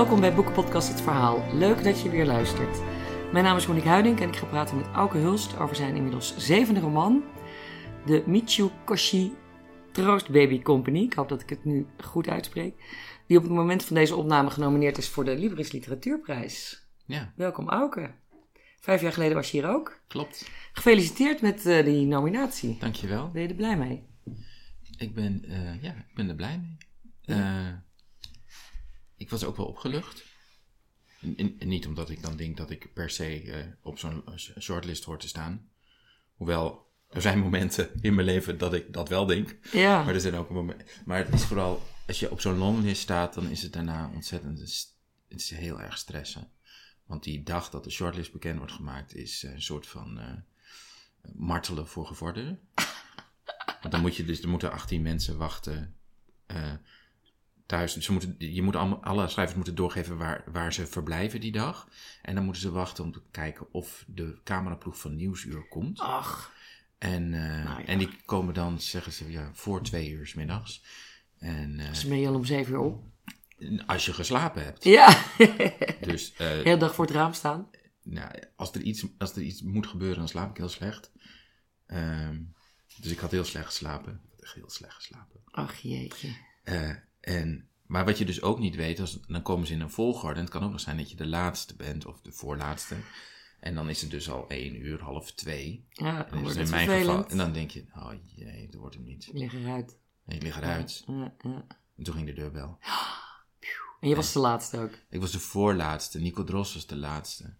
Welkom bij Boekenpodcast Het Verhaal. Leuk dat je weer luistert. Mijn naam is Monique Huiding en ik ga praten met Auke Hulst over zijn inmiddels zevende roman, de Michiu Koshi Troost Baby Company. Ik hoop dat ik het nu goed uitspreek. Die op het moment van deze opname genomineerd is voor de Libris Literatuurprijs. Ja, Welkom Auke. Vijf jaar geleden was je hier ook. klopt. Gefeliciteerd met eh, die nominatie. Dankjewel. Ben je er blij mee? Ik ben, eh, ja, ik ben er blij mee. Eh, ik was ook wel opgelucht. En- en- en niet omdat ik dan denk dat ik per se eh, op zo'n eh, shortlist hoor te staan. Hoewel, er zijn momenten in mijn leven dat ik dat wel denk. Ja. Maar er zijn ook momenten. Maar het is vooral, als je op zo'n longlist staat, dan is het daarna ontzettend. Het is heel erg stressen. Want die dag dat de shortlist bekend wordt gemaakt, is eh, een soort van martelen voor gevorderden. Want dan moet je dus, er moeten 18 mensen wachten thuis. Dus ze moeten, je moet allemaal, alle schrijvers moeten doorgeven waar, waar ze verblijven die dag. En dan moeten ze wachten om te kijken of de cameraploeg van Nieuwsuur komt. Ach, En, eh, Nou ja. en die komen dan, zeggen ze, ja, voor twee uur 's middags. En dus ben je al om zeven uur op? als je geslapen hebt. Ja. Dus eh, Heel dag voor het raam staan. nou, als, er iets, als er iets moet gebeuren, dan slaap ik heel slecht. Ehm, dus ik had heel slecht geslapen. Heel slecht geslapen. Ach jeetje. Eh, en, maar wat je dus ook niet weet, als, dan komen ze in een volgorde. En het kan ook nog zijn dat je de laatste bent of de voorlaatste. En dan is het dus al één uur, half twee. Ja, En dan het in mijn geval. En dan denk je, oh jee, dat wordt hem niet. Ik lig eruit. En ik lig eruit. Ja, ja. En toen ging de deurbel. En je was de laatste ook. Ik was de voorlaatste. Nico Dros was de laatste.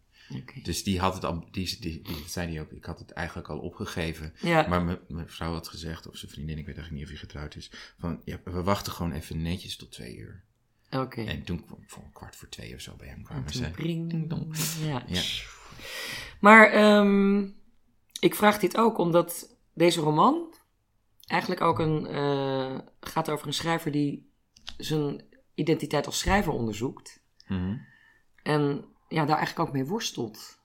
Dus die had het al, die, die, die zei die ook, ik had het eigenlijk al opgegeven. Ja. Maar mijn- vrouw had gezegd, of zijn vriendin, ik weet eigenlijk niet of hij getrouwd is, van ja, we wachten gewoon even netjes tot twee uur. Oké. En toen kwam voor een kwart voor twee of zo bij hem kwamen ze. Ding dong. Ja. Ja. Maar ehm, ik vraag dit ook omdat deze roman eigenlijk ook een, eh, gaat over een schrijver die zijn identiteit als schrijver onderzoekt. Mhm. En ja, daar eigenlijk ook mee worstelt.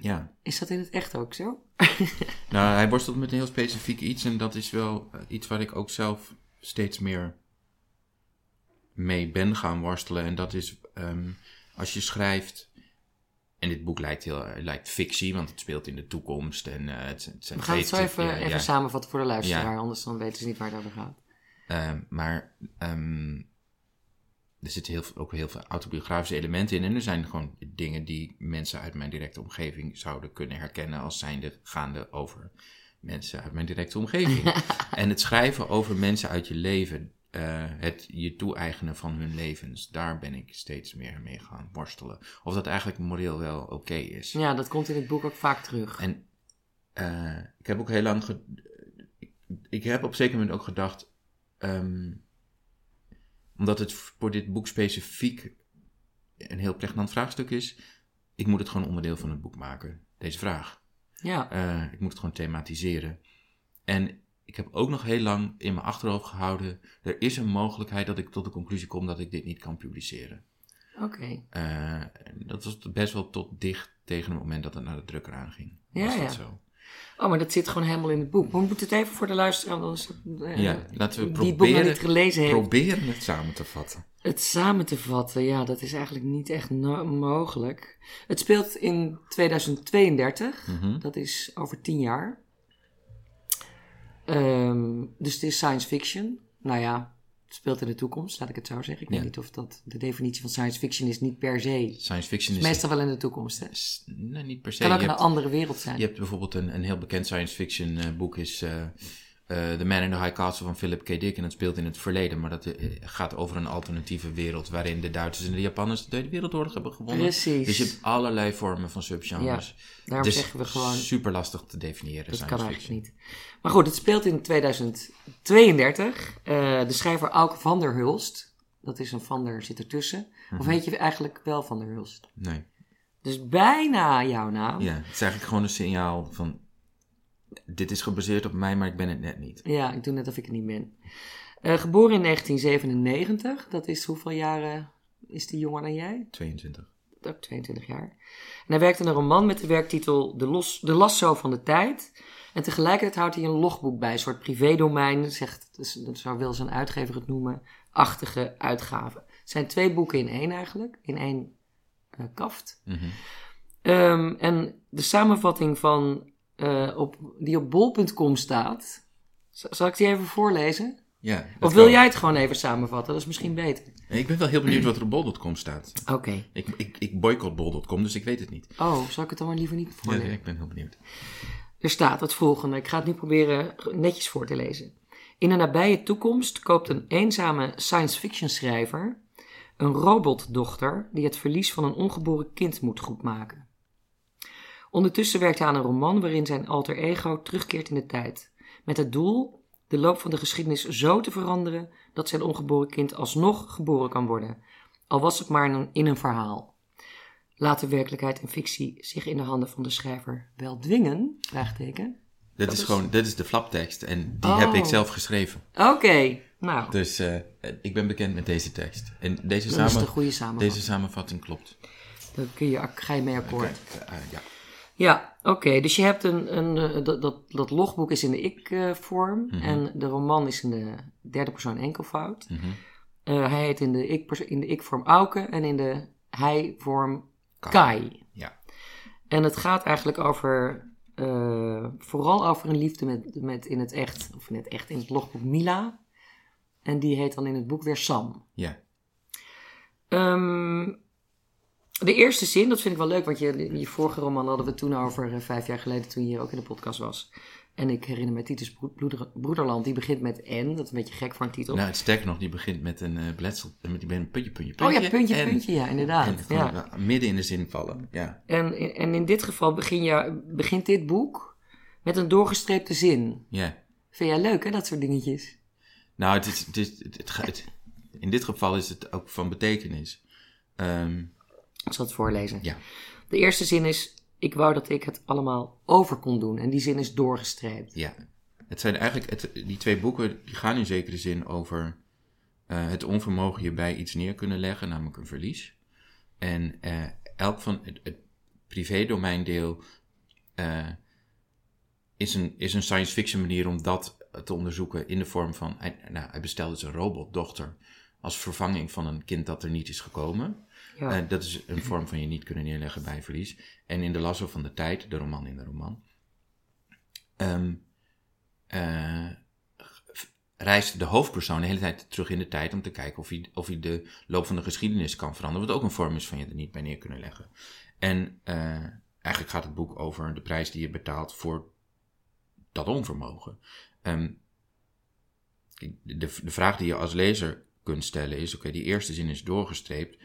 Ja, Is dat in het echt ook zo? nou hij worstelt met een heel specifiek iets en dat is wel eh, iets waar ik ook zelf steeds meer mee ben gaan worstelen. En dat is ehm, als je schrijft, en dit boek lijkt, heel, eh, lijkt fictie, want het speelt in de toekomst en eh, het, het zijn We gaan het zo even, ja, even ja. samenvatten voor de luisteraar, Ja. anders dan weten ze niet waar het over gaat. Ehm, maar ehm, er zitten heel, ook heel veel autobiografische elementen in. En er zijn gewoon dingen die mensen uit mijn directe omgeving zouden kunnen herkennen als zijnde gaande over mensen uit mijn directe omgeving. en het schrijven over mensen uit je leven, eh, het je toe-eigenen van hun levens, daar ben ik steeds meer mee gaan worstelen. Of dat eigenlijk moreel wel oké is. Ja, dat komt in het boek ook vaak terug. En eh, ik heb ook heel lang. ik heb op een zeker moment ook gedacht. ehm, omdat het voor dit boek specifiek een heel pregnant vraagstuk is. Ik moet het gewoon onderdeel van het boek maken. Deze vraag. Ja, Eh, ik moet het gewoon thematiseren. En ik heb ook nog heel lang in mijn achterhoofd gehouden. Er is een mogelijkheid dat ik tot de conclusie kom dat ik dit niet kan publiceren. oké. Eh, dat was best wel tot dicht tegen het moment dat het naar de drukker aanging. Ja, was dat ja. zo. Oh, maar dat zit gewoon helemaal in het boek. We moeten het even voor de luisteraar, anders, eh, Ja, laten we die het boek nog proberen- niet gelezen heeft. Proberen het samen te vatten. Het samen te vatten, ja, dat is eigenlijk niet echt no- mogelijk. Het speelt in 2032, Mhm. dat is over tien jaar. Ehm, dus het is science fiction. Nou ja, speelt in de toekomst, laat ik het zo zeggen. Ik weet niet of dat de definitie van science fiction is, niet per se. Science fiction is... Meestal wel in de toekomst, hè. Het is- nee, niet per se. kan ook je, een hebt, andere wereld zijn. je hebt bijvoorbeeld een, een heel bekend science fiction eh, boek is... eh, The Man in the High Castle van Philip K. Dick. En dat speelt in het verleden. Maar dat eh, gaat over een alternatieve wereld... waarin de Duitsers en de Japanners de Tweede Wereldoorlog hebben gewonnen. Precies. Dus je hebt allerlei vormen van subgenres. Daarom Dus zeggen we gewoon, super lastig te definiëren, dat kan fiction. eigenlijk niet. Maar goed, het speelt in 2032. Eh, de schrijver Auke van der Hulst, dat is een van der zit ertussen. Of Mhm. heet je eigenlijk wel van der Hulst? Nee. Dus bijna jouw naam. Ja, het is eigenlijk gewoon een signaal van... Dit is gebaseerd op mij, maar ik ben het net niet. Ja, ik doe net of ik er niet ben. Eh, geboren in 1997, dat is hoeveel jaren is die jonger dan jij? 22. Ook 22 jaar. En hij werkt aan een roman met de werktitel De, Los, de Lasso van de Tijd. En tegelijkertijd houdt hij een logboek bij, een soort privédomein, zegt, dus, zo wil zijn uitgever het noemen, achtige uitgave. Het zijn twee boeken in één eigenlijk, in één eh, kaft. Mhm. Ehm, en de samenvatting van, eh, op, die op bol.com staat, zal ik die even voorlezen? Ja, Of wil kan. jij het gewoon even samenvatten? Dat is misschien beter. Ik ben wel heel benieuwd wat er op bol.com staat. Oké. Ik, ik, ik boycott bol.com, dus ik weet het niet. Oh, zal ik het dan maar liever niet Ja, voorlezen? ik ben heel benieuwd. Er staat het volgende. Ik ga het nu proberen netjes voor te lezen. In de nabije toekomst koopt een eenzame science fiction schrijver een robotdochter die het verlies van een ongeboren kind moet goedmaken. Ondertussen werkt hij aan een roman waarin zijn alter ego terugkeert in de tijd, met het doel de loop van de geschiedenis zo te veranderen dat zijn ongeboren kind alsnog geboren kan worden, al was het maar in een, verhaal. Laat de werkelijkheid en fictie zich in de handen van de schrijver wel dwingen? Vraagteken. Dit is, is- gewoon, dit is de flaptekst en die Oh. heb ik zelf geschreven. Oké, nou, Dus eh, ik ben bekend met deze tekst. En deze, dat is samen, de goede samenvatting. deze samenvatting klopt. Daar kun je, ga je mee akkoord. Eh, ja. Ja, oké. Dus je hebt een, een eh, dat, dat, dat logboek is in de ik-vorm Mhm. en de roman is in de derde persoon enkelvoud. Mhm. Eh, hij heet in de ik- in de ik-vorm Auke en in de hij-vorm Kai. Kai. Ja. En het gaat eigenlijk over, eh, vooral over een liefde met, met in het echt, of in het echt, in het logboek Mila. En die heet dan in het boek weer Sam. ja. Ehm, de eerste zin, dat vind ik wel leuk, want je, je vorige roman hadden we toen over eh, vijf jaar geleden, toen je hier ook in de podcast was. En ik herinner me Titus Broed- Broeder- Broederland, die begint met N, dat is een beetje gek voor een titel. Nou, het sterker nog, die begint met een uh, bletsel, met die een puntje, puntje, oh puntje. ja, puntje, en, puntje, ja, inderdaad. En gewoon ja. midden in de zin vallen, ja. En, en in dit geval begin je, begint dit boek met een doorgestreepte zin. Ja. Vind jij leuk, hè, dat soort dingetjes? Nou, het is, het is, het, het, het- in dit geval is het ook van betekenis. Ehm, Ik zal het voorlezen. ja, De eerste zin is, ik wou dat ik het allemaal over kon doen. En die zin is doorgestreept. ja. Het zijn eigenlijk, het, die twee boeken die gaan in zekere zin over eh, het onvermogen je bij iets neer kunnen leggen, namelijk een verlies. En eh, elk van het, het privédomeindeel eh, is, een, is een science fiction manier om dat te onderzoeken in de vorm van, hij, nou, hij bestelde zijn robotdochter als vervanging van een kind dat er niet is gekomen. Eh, dat is een vorm van je niet kunnen neerleggen bij verlies. En in de Lasso van de Tijd, de roman in de roman, ehm, eh, reist de hoofdpersoon de hele tijd terug in de tijd om te kijken of hij, of hij de loop van de geschiedenis kan veranderen. Wat ook een vorm is van je er niet bij neer kunnen leggen. En eh, eigenlijk gaat het boek over de prijs die je betaalt voor dat onvermogen. Ehm, de, de vraag die je als lezer kunt stellen is: oké, die eerste zin is doorgestreept.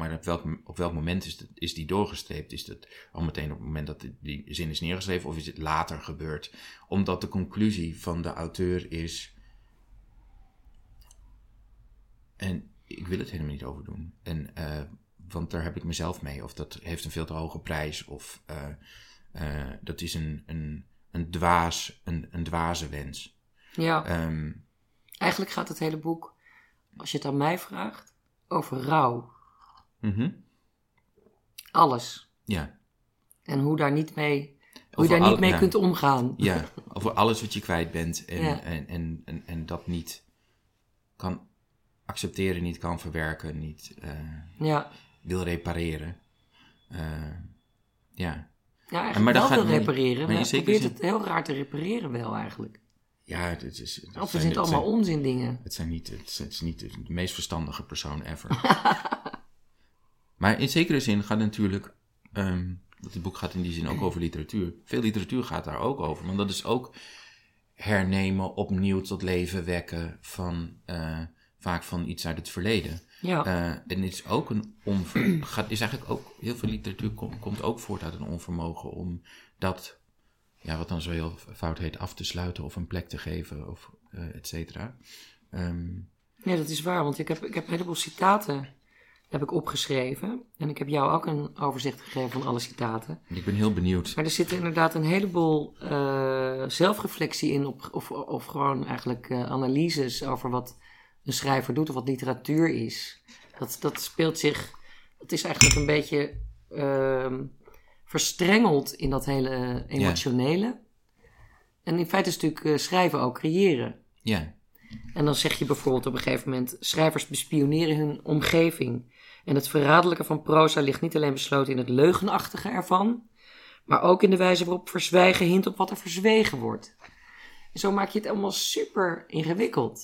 Maar op welk, op welk moment is, is die doorgestreept? Is dat al meteen op het moment dat die, zin is neergeschreven, of is het later gebeurd? Omdat de conclusie van de auteur is. En ik wil het helemaal niet over doen. En, eh, want daar heb ik mezelf mee. Of dat heeft een veel te hoge prijs. Of eh, eh, dat is een, een, een, dwaas, een, een dwaze wens. ja. Ehm, Eigenlijk gaat het hele boek, als je het aan mij vraagt, over rouw. Mhm, Alles. Ja. En hoe daar niet mee, hoe je daar al- niet mee ja. kunt omgaan. Ja, over alles wat je kwijt bent en, Ja. en, en, en, en dat niet kan accepteren, niet kan verwerken, niet eh, Ja, wil repareren. Eh, ja. ja eigenlijk maar wel gaat- wil repareren. maar je probeert het heel raar te repareren wel eigenlijk. ja, het is, het, Of er zitten allemaal onzin dingen. het, zijn niet, het, is, het is niet de meest verstandige persoon ever. maar in zekere zin gaat natuurlijk, want het boek gaat in die zin ook over literatuur. Veel literatuur gaat daar ook over, want dat is ook hernemen, opnieuw tot leven wekken van eh, vaak van iets uit het verleden. Ja, Eh, en het is ook een onver... gaat, is eigenlijk ook... Heel veel literatuur kom- komt ook voort uit een onvermogen om dat... Ja, wat dan zo heel fout heet, af te sluiten of een plek te geven of eh et cetera. Ehm, ja, dat is waar. Want ik heb, ik heb een heleboel citaten heb ik opgeschreven. En ik heb jou ook een overzicht gegeven van alle citaten. ik ben heel benieuwd. Maar er zit inderdaad een heleboel eh, zelfreflectie in, op, of, of gewoon eigenlijk eh, analyses over wat een schrijver doet of wat literatuur is. Dat, dat speelt zich, dat is eigenlijk een beetje ehm, verstrengeld in dat hele emotionele. En in feite is natuurlijk eh, schrijven ook creëren. Ja, En dan zeg je bijvoorbeeld op een gegeven moment: schrijvers bespioneren hun omgeving. En het verraderlijke van proza ligt niet alleen besloten in het leugenachtige ervan, maar ook in de wijze waarop verzwijgen hint op wat er verzwegen wordt. En zo maak je het allemaal super ingewikkeld.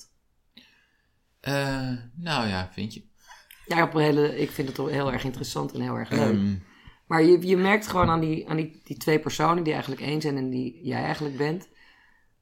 Eh, nou ja, vind je. Ja, op een hele, ik vind het wel heel erg interessant en heel erg leuk. Ehm, Maar je, je merkt gewoon aan, die, aan die, die twee personen die eigenlijk één zijn en die jij eigenlijk bent,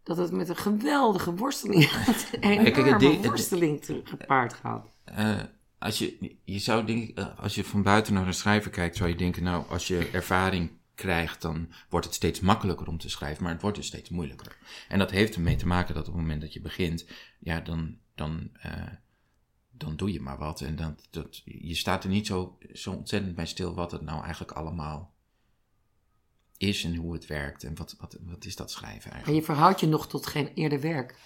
dat het met een geweldige worsteling, een kijk, het enorme ding- worsteling te- gepaard gaat. eh, als je, je zou denk ik, eh, als je van buiten naar een schrijver kijkt, zou je denken, nou, als je ervaring krijgt, dan wordt het steeds makkelijker om te schrijven, maar het wordt dus steeds moeilijker. En dat heeft ermee te maken dat op het moment dat je begint, ja, dan, dan, eh, dan doe je maar wat. En dat, dat, je staat er niet zo, zo ontzettend bij stil wat het nou eigenlijk allemaal is en hoe het werkt en wat, wat, wat is dat schrijven eigenlijk. En je verhoudt je nog tot geen eerder werk.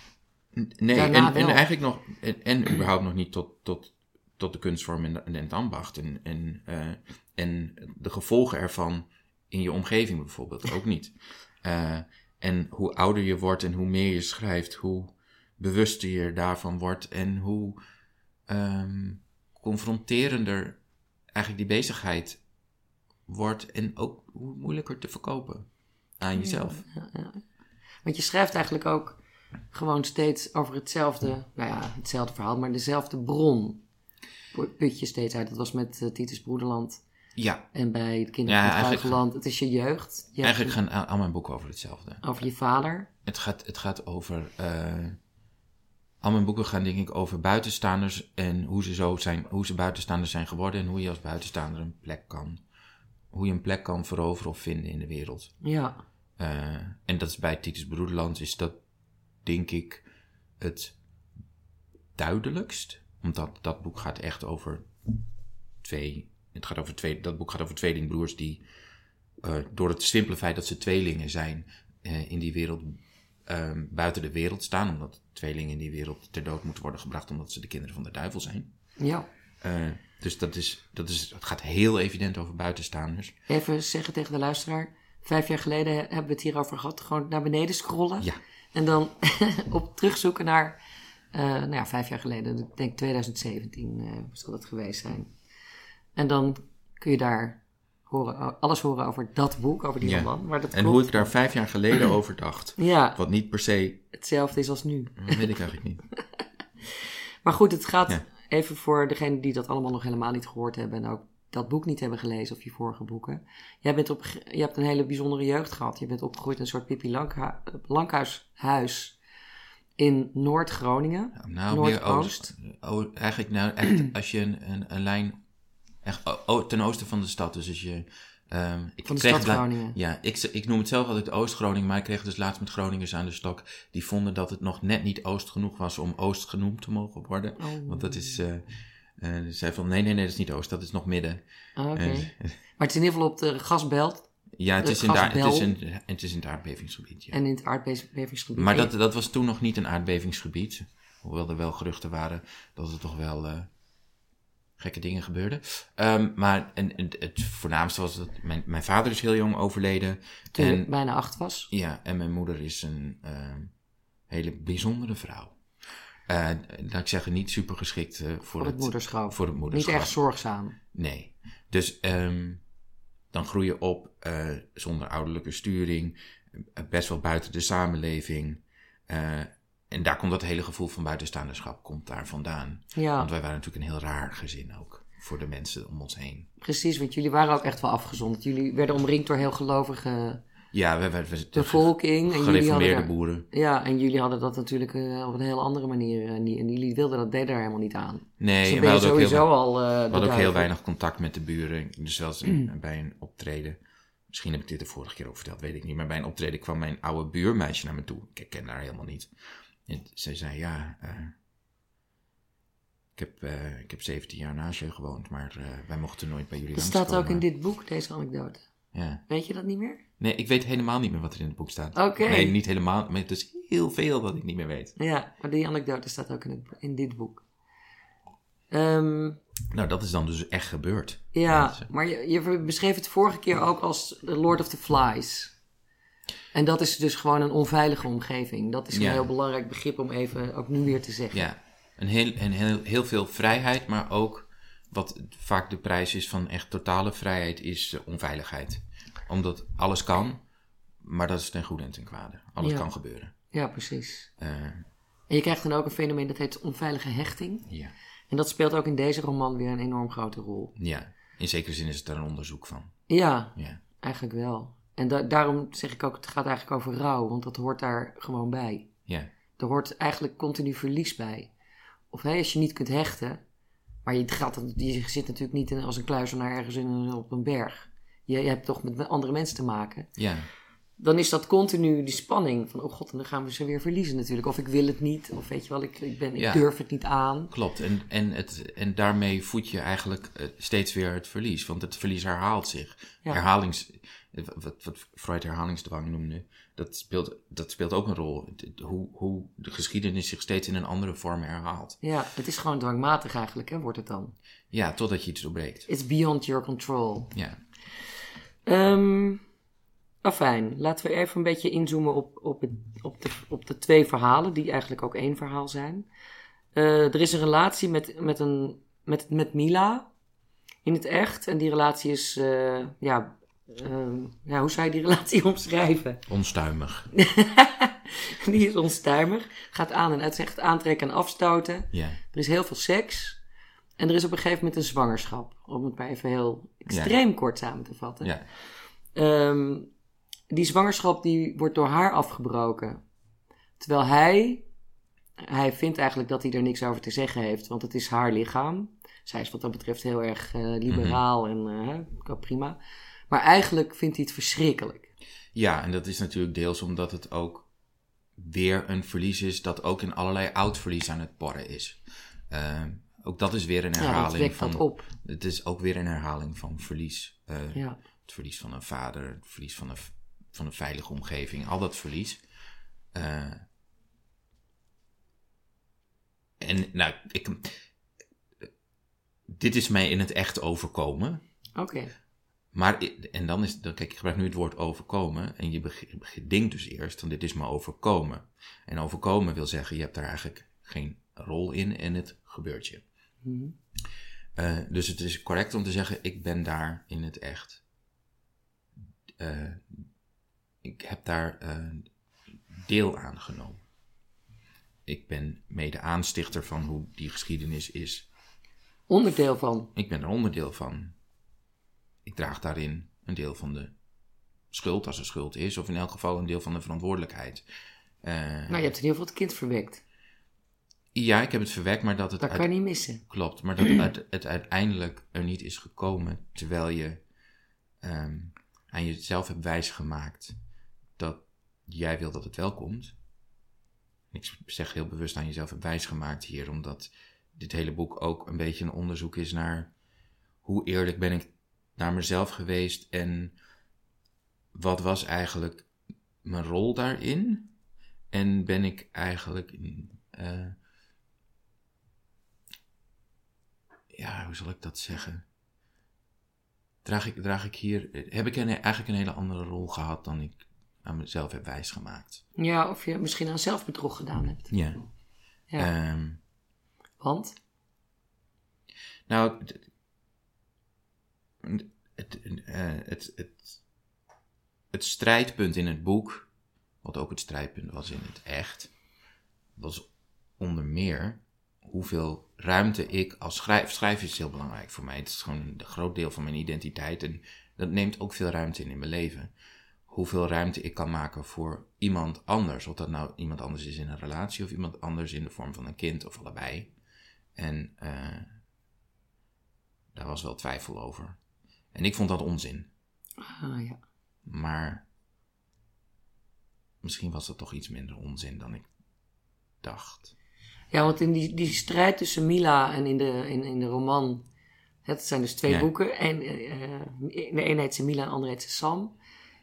Nee, en, eigenlijk nog, en, en überhaupt nog niet tot, tot, tot de kunstvorm en, het ambacht. En, en, eh, en de gevolgen ervan in je omgeving bijvoorbeeld ook niet. Eh, en hoe ouder je wordt en hoe meer je schrijft, hoe bewuster je daarvan wordt en hoe ehm, confronterender eigenlijk die bezigheid wordt en ook hoe moeilijker te verkopen aan jezelf. Want je schrijft eigenlijk ook gewoon steeds over hetzelfde, nou ja, hetzelfde verhaal, maar dezelfde bron. Put je steeds uit. Dat was met eh, Titus Broederland Ja, en bij het Ja, Kinderen van het. Het is je jeugd. Je eigenlijk gaan al mijn boeken over hetzelfde. het over je vader. Het gaat, het gaat over. eh, al mijn boeken gaan, denk ik, over buitenstaanders en hoe ze, zo zijn, hoe ze buitenstaanders zijn geworden en hoe je als buitenstaander een plek kan. Hoe je een plek kan veroveren of vinden in de wereld. Ja, Eh, en dat is bij Titus Broederland, is dat, denk ik, het duidelijkst. Omdat dat boek gaat echt over twee. Het gaat over twee dat boek gaat over tweelingbroers die. eh, door het simpele feit dat ze tweelingen zijn. eh, in die wereld. ehm, buiten de wereld staan. Omdat tweelingen in die wereld ter dood moeten worden gebracht. omdat ze de kinderen van de duivel zijn. ja. Eh, dus dat, is, dat, is, het gaat heel evident over buitenstaanders. Even zeggen tegen de luisteraar. Vijf jaar geleden hebben we het hierover gehad. Gewoon naar beneden scrollen. Ja. En dan op terugzoeken naar, eh, nou ja, vijf jaar geleden. Ik denk 2017 eh, zal dat geweest zijn. En dan kun je daar horen, alles horen over dat boek, over die Ja. roman. Maar dat En klopt. hoe ik daar vijf jaar geleden over dacht. Ja, Wat niet per se. hetzelfde is als nu. Dat weet ik eigenlijk niet. Maar goed, het gaat Ja. even voor degenen die dat allemaal nog helemaal niet gehoord hebben en ook dat boek niet hebben gelezen of je vorige boeken. Jij bent op, je hebt een hele bijzondere jeugd gehad. Je bent opgegroeid in een soort Pippi Lankha, Lankhuishuis in Noord-Groningen. Nou, meer Noordoost. oost. Eigenlijk, nou, echt, als je een, een, een lijn. Echt, ten oosten van de stad. Dus als je. ehm, ik Van de kreeg stad Groningen. Ja, ik, ik noem het zelf altijd Oost-Groningen. Maar ik kreeg dus laatst met Groningers aan de stok. Die vonden dat het nog net niet Oost genoeg was om Oost genoemd te mogen worden. Oh. Want dat is. eh, ze zei van nee, nee, nee, dat is niet Oost. Dat is nog midden. Ah, Oké. Maar het is in ieder geval op de gasbelt ja, het is, in daar, het, is in, het is in het aardbevingsgebied. Ja. en in het aardbevingsgebied. Maar dat, dat was toen nog niet een aardbevingsgebied. Hoewel er wel geruchten waren dat er toch wel eh, gekke dingen gebeurden. Ehm, maar en, en het voornaamste was dat mijn, mijn vader is heel jong overleden. toen en, ik bijna acht was. ja, en mijn moeder is een ehm, hele bijzondere vrouw. Eh laat ik zeggen, niet super geschikt eh, voor, Voor het moederschap. Voor het Niet moederschap. erg zorgzaam. Nee. Dus ehm, dan groei je op eh, zonder ouderlijke sturing, eh, best wel buiten de samenleving. eh, en daar komt dat hele gevoel van buitenstaanderschap komt daar vandaan. Ja, Want wij waren natuurlijk een heel raar gezin ook, voor de mensen om ons heen. precies. Want jullie waren ook echt wel afgezonderd. Jullie werden omringd door heel gelovige Ja, we werden bevolking. En jullie gereformeerde boeren. Ja, en jullie hadden dat natuurlijk eh, op een hele andere manier. En, die, en jullie wilden dat, deden daar helemaal niet aan. Nee, dus we hadden ook heel, sowieso al. eh, we de hadden ook heel weinig contact met de buren. Dus zelfs een- bij een optreden, misschien heb ik dit de vorige keer ook verteld, weet ik niet. Maar bij een optreden kwam mijn oude buurmeisje naar me toe. Ik ken haar helemaal niet. En zij zei, ja, eh, ik, heb, eh, ik heb 17 jaar naast je gewoond, maar eh, wij mochten nooit bij jullie Dat staat ook in dit boek, deze anekdote. Ja. Weet je dat niet meer? Nee, ik weet helemaal niet meer wat er in het boek staat. Oké. Nee, niet helemaal, maar het is heel veel wat ik niet meer weet. Ja, maar die anekdote staat ook in, het, in dit boek. Ehm, Nou, dat is dan dus echt gebeurd. ja, Mensen. maar je, je beschreef het vorige keer ook als The Lord of the Flies. En dat is dus gewoon een onveilige omgeving. Dat is een Ja. heel belangrijk begrip om even ook nu weer te zeggen. Ja, een heel, en heel, heel veel vrijheid, maar ook wat vaak de prijs is van echt totale vrijheid, is eh, onveiligheid. Omdat alles kan, maar dat is ten goede en ten kwade. Alles Ja. kan gebeuren. Ja, precies. Eh, En je krijgt dan ook een fenomeen dat heet onveilige hechting. ja. En dat speelt ook in deze roman weer een enorm grote rol. ja, in zekere zin is het daar een onderzoek van. Ja, Ja, eigenlijk wel. En da- daarom zeg ik ook, het gaat eigenlijk over rouw, want dat hoort daar gewoon bij. ja, Er hoort eigenlijk continu verlies bij. Of hè, als je niet kunt hechten, maar je, gaat, je zit natuurlijk niet in, als een kluizenaar ergens in op een berg. Je, je hebt toch met andere mensen te maken. ja, Dan is dat continu die spanning van, oh god, en dan gaan we ze weer verliezen natuurlijk. Of ik wil het niet, of weet je wel, ik, ik, ben, ik Ja. durf het niet aan. klopt. En, en, het, en daarmee voed je eigenlijk eh, steeds weer het verlies, want het verlies herhaalt zich. Ja. Herhalings, eh, wat, wat Freud herhalingsdwang noemde, dat speelt, dat speelt ook een rol. Hoe, hoe de geschiedenis zich steeds in een andere vorm herhaalt. Ja, het is gewoon dwangmatig eigenlijk, hè, wordt het dan. Ja, totdat je iets doorbreekt. It's beyond your control. Ja, Ehm afijn, laten we even een beetje inzoomen op, op, het, op, de, op de twee verhalen, die eigenlijk ook één verhaal zijn. Eh, er is een relatie met, met, een, met, met Mila in het echt. En die relatie is, eh, ja, ehm, ja, hoe zou je die relatie omschrijven? onstuimig. die is onstuimig, gaat aan en uit, zegt aantrekken en afstoten. Ja, Er is heel veel seks. En er is op een gegeven moment een zwangerschap. Om het maar even heel extreem kort samen te vatten. ja, Ehm, die zwangerschap die wordt door haar afgebroken. Terwijl hij, hij vindt eigenlijk dat hij er niks over te zeggen heeft, want het is haar lichaam. Zij is wat dat betreft heel erg eh, liberaal en eh, hè, ook prima. Maar eigenlijk vindt hij het verschrikkelijk. ja, en dat is natuurlijk deels omdat het ook weer een verlies is dat ook in allerlei oud verlies aan het porren is. Eh, ook dat is weer een herhaling van. dat op. Het is ook weer een herhaling van verlies. Eh, Ja. Het verlies van een vader, het verlies van een, van een veilige omgeving, al dat verlies. Eh, en nou, ik, dit is mij in het echt overkomen. Oké. Maar, en dan is, dan, kijk, ik gebruik nu het woord overkomen. En je denkt dus eerst, van dit is me overkomen. En overkomen wil zeggen, je hebt daar eigenlijk geen rol in en het gebeurt je. Mhm. Eh, dus het is correct om te zeggen, ik ben daar in het echt. Eh, ik heb daar eh, deel aan genomen. Ik ben mede aanstichter van hoe die geschiedenis is. Onderdeel van. Ik ben er onderdeel van. Ik draag daarin een deel van de schuld, als er schuld is, of in elk geval een deel van de verantwoordelijkheid. Nou, je hebt in ieder geval het kind verwekt. Ja, ik heb het verwekt, maar dat het Dat uit- kan je niet missen. Klopt, maar dat het, het uiteindelijk er niet is gekomen terwijl je ehm, aan jezelf hebt wijsgemaakt dat jij wil dat het wel komt. Ik zeg heel bewust aan jezelf hebt wijsgemaakt hier, omdat dit hele boek ook een beetje een onderzoek is naar hoe eerlijk ben ik naar mezelf geweest en wat was eigenlijk mijn rol daarin en ben ik eigenlijk eh, ja, hoe zal ik dat zeggen? Draag ik, draag ik hier, heb ik een, eigenlijk een hele andere rol gehad dan ik aan mezelf heb wijsgemaakt. Ja, of je misschien aan zelfbedrog gedaan hebt. Ja. Ja. Ehm, Want? nou, het, het, het, het, het strijdpunt in het boek, wat ook het strijdpunt was in het echt, was onder meer hoeveel ruimte ik als schrijf... Schrijven is heel belangrijk voor mij. Het is gewoon een groot deel van mijn identiteit en dat neemt ook veel ruimte in in mijn leven. Hoeveel ruimte ik kan maken voor iemand anders. Of dat nou iemand anders is in een relatie of iemand anders in de vorm van een kind of allebei. En eh, daar was wel twijfel over. En ik vond dat onzin. Ah, ja. Maar misschien was dat toch iets minder onzin dan ik dacht. Ja, want in die, die strijd tussen Mila en in de, in, in de roman, het zijn dus twee Ja. boeken, en in de ene heet ze Mila en de andere heet ze Sam,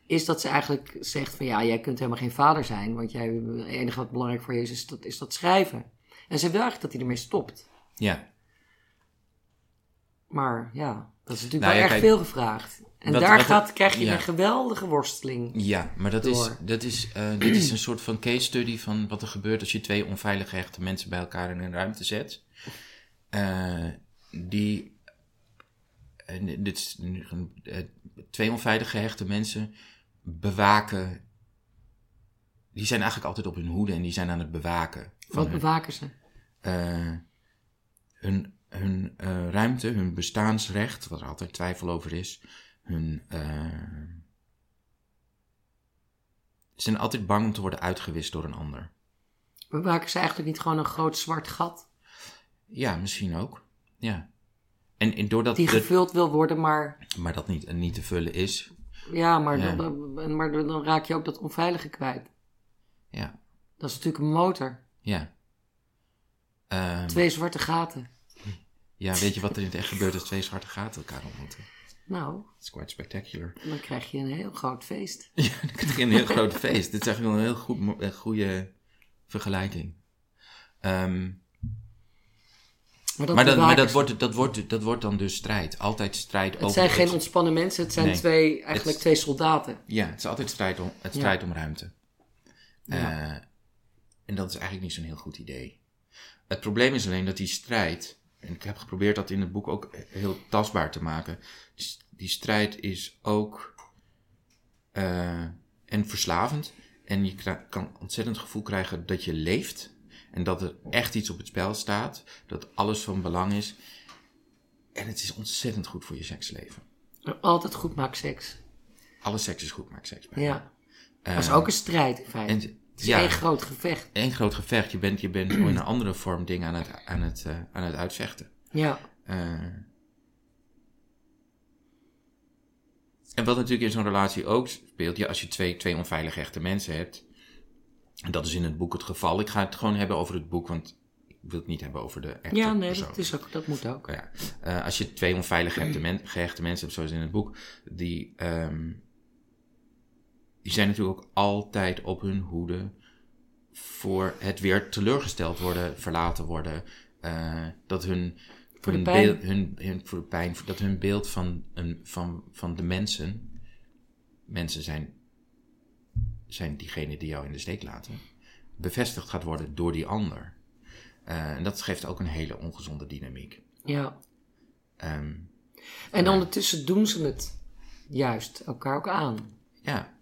is dat ze eigenlijk zegt van ja, jij kunt helemaal geen vader zijn, want jij, het enige wat belangrijk voor je is, is dat, is dat schrijven. En ze wil eigenlijk dat hij ermee stopt. Ja, Maar ja, Dat is natuurlijk Nou wel ja, erg kijk, veel gevraagd. En wat- daar wat- gaat, krijg je ja. een geweldige worsteling. Ja, maar dat is, dat is, eh, dit is een soort van case study van wat er gebeurt als je twee onveilig gehechte mensen bij elkaar in een ruimte zet. Eh, die, en dit is eh, twee onveilig gehechte mensen bewaken. Die zijn eigenlijk altijd op hun hoede en die zijn aan het bewaken. Van Wat hun, bewaken ze? hun, hun eh, ruimte, hun bestaansrecht, wat er altijd twijfel over is, hun. eh, ze zijn altijd bang om te worden uitgewist door een ander. Bewaken ze eigenlijk niet gewoon een groot zwart gat? Ja, misschien ook. Ja. En, en doordat Die de- gevuld wil worden, maar, maar dat niet, niet te vullen is. ja, maar, Ja. Dan, maar dan raak je ook dat onveilige kwijt. Ja. Dat is natuurlijk een motor. Ja. Ehm, Twee zwarte gaten. Ja, weet je wat er in het echt gebeurt als twee zwarte gaten elkaar ontmoeten? Nou, It's quite spectacular. dan krijg je een heel groot feest. Ja, dan krijg je een heel groot feest. Dit is eigenlijk wel een heel goed, een goede vergelijking. Ehm, Maar dat, maar dat, dat, wordt, dat, wordt, dat wordt dan dus strijd. Altijd strijd Het over... zijn geen ontspannen mensen, het zijn Nee. twee, eigenlijk Het- twee soldaten. Ja, het is altijd strijd om, het Ja. strijd om ruimte. Ja. Eh, en dat is eigenlijk niet zo'n heel goed idee. Het probleem is alleen dat die strijd... En ik heb geprobeerd dat in het boek ook heel tastbaar te maken. Die, die strijd is ook... eh, en verslavend. En je kan ontzettend het gevoel krijgen dat je leeft. En dat er echt iets op het spel staat. Dat alles van belang is. En het is ontzettend goed voor je seksleven. Altijd goed maakt seks. Alle seks is goed, maakt seks bij. Ja. Dat is Eh, ook een strijd in feite. En, het is ja, één groot gevecht. één groot gevecht. Je bent, je bent gewoon in een andere vorm dingen aan het, aan het, eh, aan het uitvechten. Ja. Eh, en wat natuurlijk in zo'n relatie ook speelt, ja, als je twee, twee onveilig echte mensen hebt, en dat is in het boek het geval. Ik ga het gewoon hebben over het boek, want ik wil het niet hebben over de echte Ja, nee, persoon. dat, is ook, dat moet ook. Ja. Eh, als je twee onveilig gehechte, men- gehechte mensen hebt, zoals in het boek, die, ehm, die zijn natuurlijk ook altijd op hun hoede voor het weer teleurgesteld worden, verlaten worden. eh, dat hun, Voor hun beeld, hun, hun, voor de pijn, dat hun beeld van, een, van, van de mensen, mensen zijn, zijn diegenen die jou in de steek laten, bevestigd gaat worden door die ander. Eh, en dat geeft ook een hele ongezonde dynamiek. Ja. Ehm, En ondertussen doen ze het juist elkaar ook aan. ja.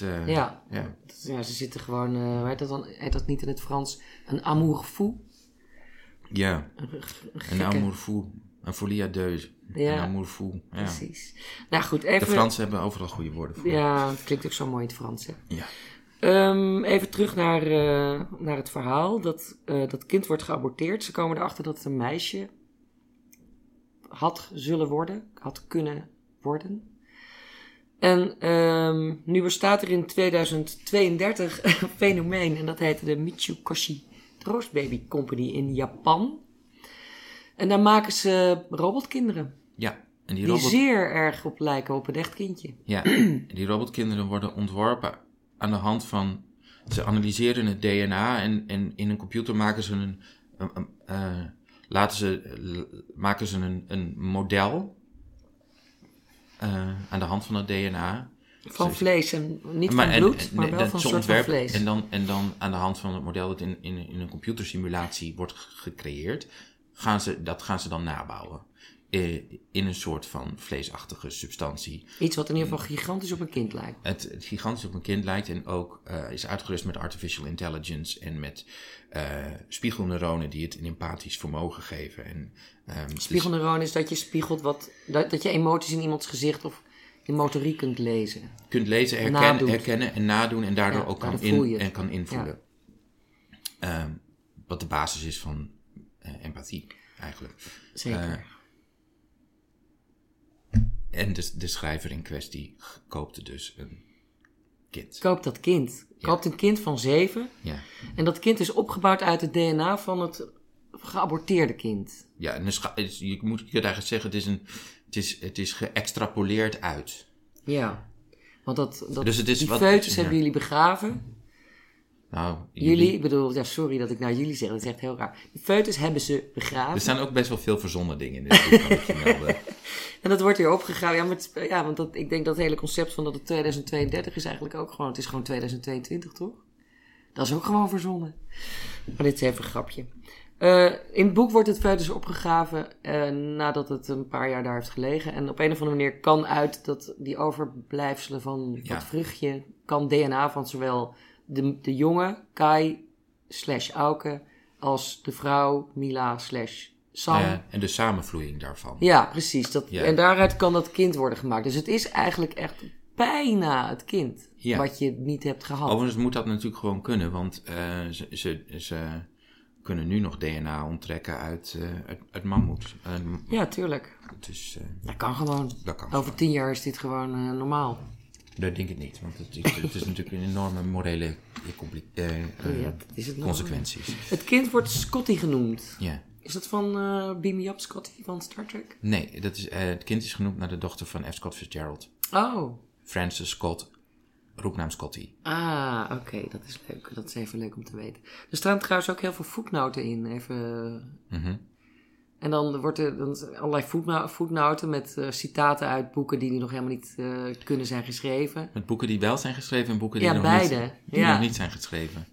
Eh, Ja. ja. Ze zitten gewoon, hoe heet dat dan? Heet dat niet in het Frans? Een amour fou? Ja, Een, een amour fou. Een folie à deux. Ja. Een amour fou. Ja. Precies. Nou goed, De even... Fransen hebben overal goede woorden voor. Ja, het klinkt ook zo mooi in het Frans, hè? Ja. Ehm, even terug naar, eh, naar het verhaal. Dat, dat kind wordt geaborteerd. Ze komen erachter dat het een meisje had zullen worden, had kunnen worden. En ehm, nu bestaat er in 2032 een fenomeen en dat heet de Mitsukoshi Troostbaby Company in Japan. En daar maken ze robotkinderen Ja. En die, die robot, zeer erg op lijken op een echt kindje. ja. En die robotkinderen worden ontworpen aan de hand van... Ze analyseren het DNA en, en in een computer maken ze een... een- een, eh, laten ze, maken ze een, een model eh, aan de hand van het DNA. Van Ze- vlees en niet Maar- van bloed, en- maar wel van soort van vlees. En dan, en dan aan de hand van het model dat in, in, in een computersimulatie wordt ge- gecreëerd, gaan ze, dat gaan ze dan nabouwen. Eh, in een soort van vleesachtige substantie. Iets wat in ieder geval gigantisch op een kind lijkt. Het, het gigantisch op een kind lijkt en ook eh, is uitgerust met artificial intelligence en met eh, spiegelneuronen die het een empathisch vermogen geven. En, ehm, dus- Spiegelneuron is dat je spiegelt wat, dat, dat je emoties in iemands gezicht of in motoriek kunt lezen. kunt lezen, herkennen, herkennen en nadoen en daardoor Ja, ook kan, in, en kan invullen. Ehm, wat de basis is van empathie, eigenlijk. Zeker. En de, de schrijver in kwestie koopte dus een kind. Koopt dat kind. Koopt een kind van zeven. Ja, En dat kind is opgebouwd uit het DNA van het geaborteerde kind. ja en is- je, moet, je eigenlijk zeggen, het is, een, het is, het is geëxtrapoleerd uit. Ja. Want dat, dat, Dus het is die wat- foetus ja. hebben jullie begraven. Nou, Jullie, ik bedoel, ja, sorry dat ik nou jullie zeg, dat is echt heel raar. De foetus hebben ze begraven. Er staan ook best wel veel verzonnen dingen in dit boek, kan. En dat wordt weer opgegraven. Ja, maar het- ja want dat, ik denk dat het hele concept van dat het 2032 is eigenlijk ook gewoon... Het is gewoon 2022, toch? Dat is ook gewoon verzonnen. Maar dit is even een grapje. Eh, in het boek wordt het foetus opgegraven eh, nadat het een paar jaar daar heeft gelegen. En op een of andere manier kan uit dat die overblijfselen van Ja. dat vruchtje... kan DNA van zowel de, de jongen, Kai, slash Auke... als de vrouw, Mila, slash Sam... En de samenvloeiing daarvan. Ja, precies. Dat, Ja. En daaruit kan dat kind worden gemaakt. Dus het is eigenlijk echt bijna het kind Ja. wat je niet hebt gehad. Overigens moet dat natuurlijk gewoon kunnen, want eh, ze, ze, ze kunnen nu nog DNA onttrekken uit, eh uit, uit mammoet. Eh, Ja, tuurlijk. dus Dat kan gewoon. dat kan. Over tien jaar is dit gewoon normaal. Dat denk ik niet, want het is, het is natuurlijk een enorme morele Ja, dat is het consequenties. Het kind wordt Scotty genoemd. Ja. Is dat van eh Beam Me Up Scotty van Star Trek? Nee, dat is, eh, het kind is genoemd naar de dochter van F. Scott Fitzgerald. Oh. Francis Scott, roepnaam Scotty. Ah, oké. Dat is leuk. Dat is even leuk om te weten. Er staan trouwens ook heel veel voetnoten in. Even... Mhm. En dan wordt er dan allerlei voetno- voetnoten met eh, citaten uit boeken die nog helemaal niet eh, kunnen zijn geschreven. Met boeken die wel zijn geschreven en boeken die, Ja, nog, beide. Niet, die Ja. nog niet zijn geschreven.